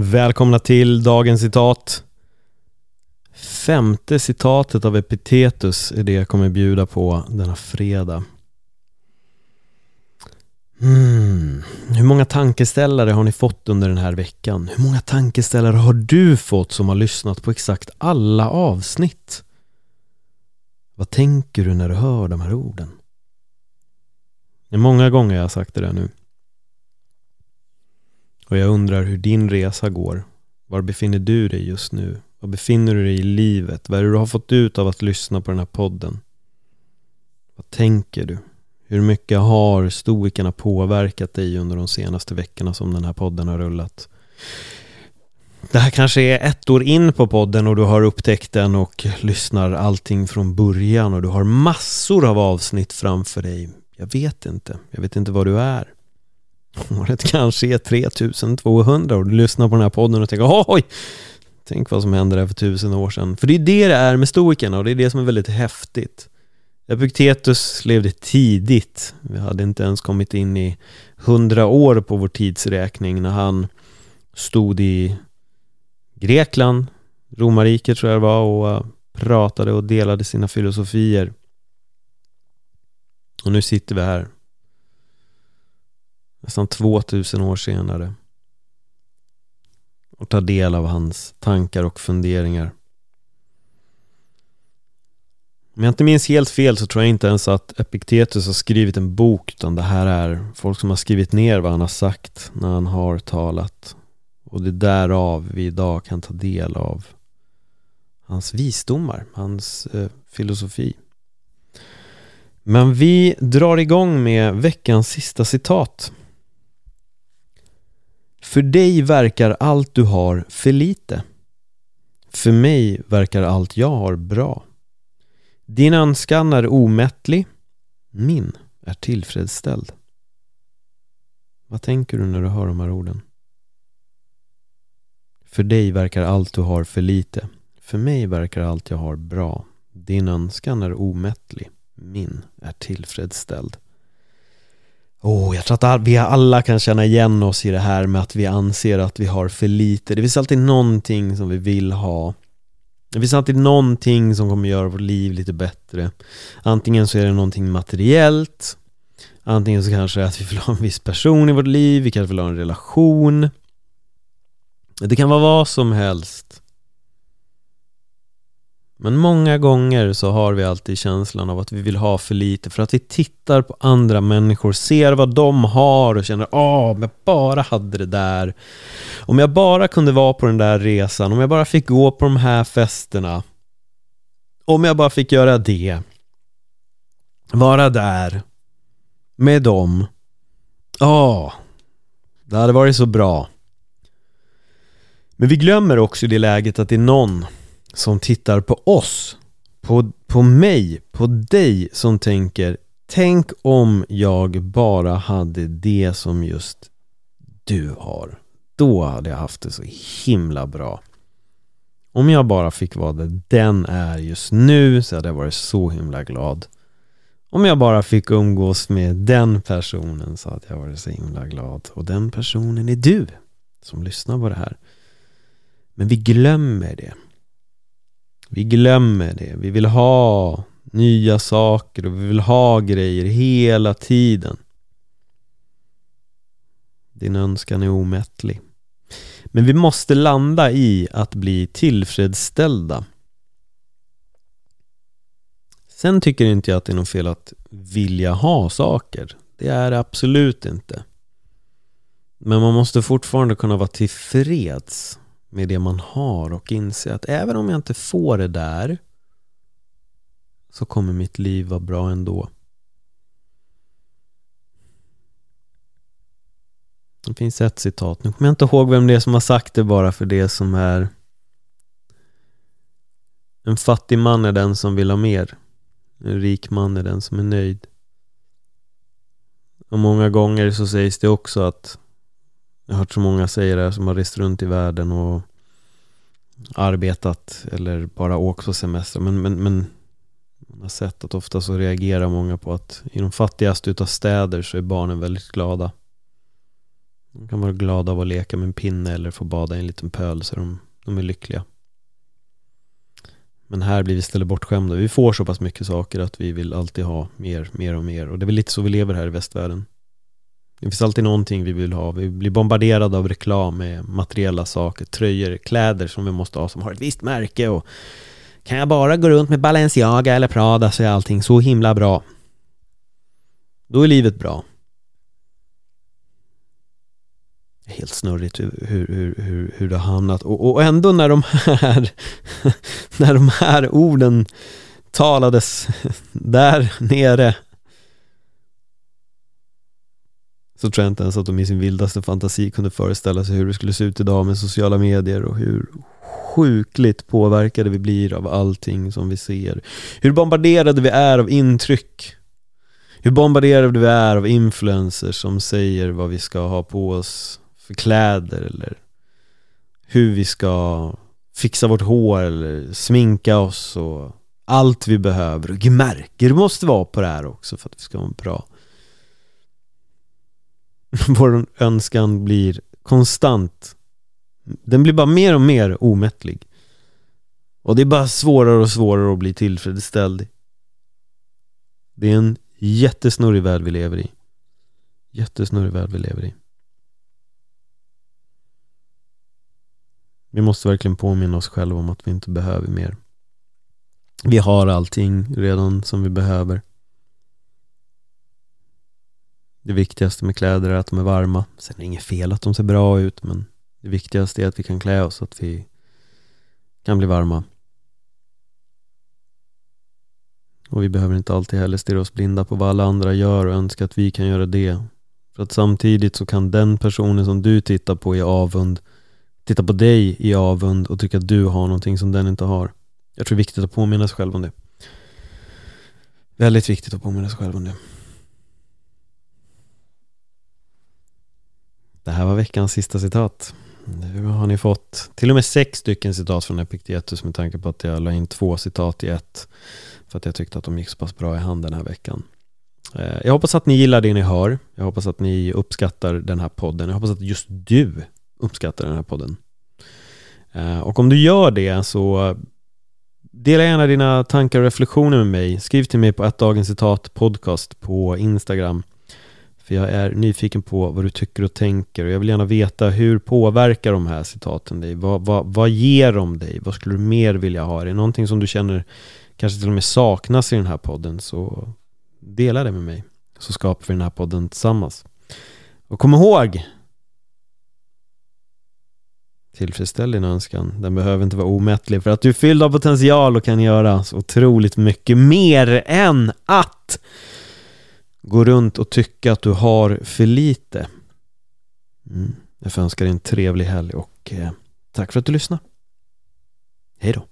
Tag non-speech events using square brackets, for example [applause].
Välkomna till dagens citat. Femte citatet av Epitetus är det jag kommer bjuda på denna fredag. Mm. Hur många tankeställare har ni fått under den här veckan? Hur många tankeställare har du fått som har lyssnat på exakt alla avsnitt? Vad tänker du när du hör de här orden? Det är många gånger jag har sagt det där nu. Och jag undrar hur din resa går. Var befinner du dig just nu? Var befinner du dig i livet? Vad är det du har fått ut av att lyssna på den här podden? Vad tänker du? Hur mycket har stoikerna påverkat dig under de senaste veckorna som den här podden har rullat? Det här kanske är ett år in på podden och du har upptäckt den och lyssnar allting från början och du har massor av avsnitt framför dig. Jag vet inte. Jag vet inte var du är. Året kanske är 3200 och du lyssnar på den här podden och tänker oj, tänk vad som hände där för tusen år sedan. För det är det det är med stoikerna och det är det som är väldigt häftigt. Epiktetus levde tidigt. Vi hade inte ens kommit in i hundra år på vår tidsräkning när han stod i Grekland, romarriket tror jag det var och eh, pratade och delade sina filosofier. Och nu sitter vi här nästan 2000 år senare och ta del av hans tankar och funderingar. Om jag inte minns helt fel så tror jag inte ens att Epiktetus har skrivit en bok utan det här är folk som har skrivit ner vad han har sagt när han har talat. Och det är därav vi idag kan ta del av hans visdomar, hans eh, filosofi. Men vi drar igång med veckans sista citat. För dig verkar allt du har för lite. För mig verkar allt jag har bra. Din önskan är omättlig. Min är tillfredsställd. Vad tänker du när du hör de här orden? För dig verkar allt du har för lite. För mig verkar allt jag har bra. Din önskan är omättlig. Min är tillfredsställd. Oh, jag tror att vi alla kan känna igen oss i det här med att vi anser att vi har för lite. Det finns alltid någonting som vi vill ha. Det finns alltid någonting som kommer göra vårt liv lite bättre. Antingen så är det någonting materiellt. Antingen så kanske det är att vi vill ha en viss person i vårt liv. Vi kanske vill ha en relation. Det kan vara vad som helst. Men många gånger så har vi alltid känslan av att vi vill ha för lite för att vi tittar på andra människor, ser vad de har och känner ah, om jag bara hade det där. Om jag bara kunde vara på den där resan, om jag bara fick gå på de här festerna. Om jag bara fick göra det. Vara där. Med dem. Ah det hade varit så bra. Men vi glömmer också i det läget att det är någon som tittar på oss, på, på mig, på dig som tänker Tänk om jag bara hade det som just du har. Då hade jag haft det så himla bra. Om jag bara fick vara det den är just nu så hade jag varit så himla glad. Om jag bara fick umgås med den personen så hade jag varit så himla glad. Och den personen är du som lyssnar på det här. Men vi glömmer det. Vi glömmer det. Vi vill ha nya saker och vi vill ha grejer hela tiden. Din önskan är omättlig. Men vi måste landa i att bli tillfredsställda. Sen tycker inte jag att det är något fel att vilja ha saker. Det är det absolut inte. Men man måste fortfarande kunna vara tillfreds med det man har och inse att även om jag inte får det där så kommer mitt liv vara bra ändå. Det finns ett citat, nu kommer jag inte ihåg vem det är som har sagt det bara för det som är En fattig man är den som vill ha mer. En rik man är den som är nöjd. Och många gånger så sägs det också att jag har hört så många säga det som har rest runt i världen och arbetat eller bara åkt på semester. Men, men, men man har sett att ofta så reagerar många på att i de fattigaste utav städer så är barnen väldigt glada. De kan vara glada av att leka med en pinne eller få bada i en liten pöl så de, de är lyckliga. Men här blir vi istället bortskämda. Vi får så pass mycket saker att vi vill alltid ha mer, mer och mer. Och det är väl lite så vi lever här i västvärlden. Det finns alltid någonting vi vill ha. Vi blir bombarderade av reklam med materiella saker, tröjor, kläder som vi måste ha som har ett visst märke och kan jag bara gå runt med Balenciaga eller Prada så är allting så himla bra. Då är livet bra. Helt snurrigt hur, hur, hur, hur det har hamnat och, och ändå när de här [laughs] när de här orden talades där nere så tror jag inte ens att de i sin vildaste fantasi kunde föreställa sig hur det skulle se ut idag med sociala medier och hur sjukligt påverkade vi blir av allting som vi ser. Hur bombarderade vi är av intryck. Hur bombarderade vi är av influencers som säger vad vi ska ha på oss för kläder eller hur vi ska fixa vårt hår eller sminka oss och allt vi behöver. Och märker måste vara på det här också för att vi ska ha en bra [laughs] vår önskan blir konstant. Den blir bara mer och mer omättlig. Och det är bara svårare och svårare att bli tillfredsställd. Det är en jättesnurrig värld vi lever i. Jättesnurrig värld vi lever i. Vi måste verkligen påminna oss själva om att vi inte behöver mer. Vi har allting redan som vi behöver det viktigaste med kläder är att de är varma. Sen är det inget fel att de ser bra ut men det viktigaste är att vi kan klä oss så att vi kan bli varma. Och vi behöver inte alltid heller stirra oss blinda på vad alla andra gör och önska att vi kan göra det. För att samtidigt så kan den personen som du tittar på i avund titta på dig i avund och tycka att du har någonting som den inte har. Jag tror det är viktigt att påminna sig själv om det. Väldigt viktigt att påminna sig själv om det. Det här var veckans sista citat. Nu har ni fått till och med sex stycken citat från Epictetus med tanke på att jag la in två citat i ett. För att jag tyckte att de gick så pass bra i hand den här veckan. Eh, jag hoppas att ni gillar det ni hör. Jag hoppas att ni uppskattar den här podden. Jag hoppas att just du uppskattar den här podden. Eh, och om du gör det så dela gärna dina tankar och reflektioner med mig. Skriv till mig på ett dagens citat podcast på Instagram. För jag är nyfiken på vad du tycker och tänker och jag vill gärna veta hur påverkar de här citaten dig? Vad, vad, vad ger de dig? Vad skulle du mer vilja ha? Är det någonting som du känner kanske till och med saknas i den här podden så dela det med mig så skapar vi den här podden tillsammans. Och kom ihåg Tillfredsställ din önskan. Den behöver inte vara omättlig för att du är fylld av potential och kan göra så otroligt mycket mer än att gå runt och tycka att du har för lite. Mm. Jag önskar dig en trevlig helg och eh, tack för att du lyssnade. Hej då.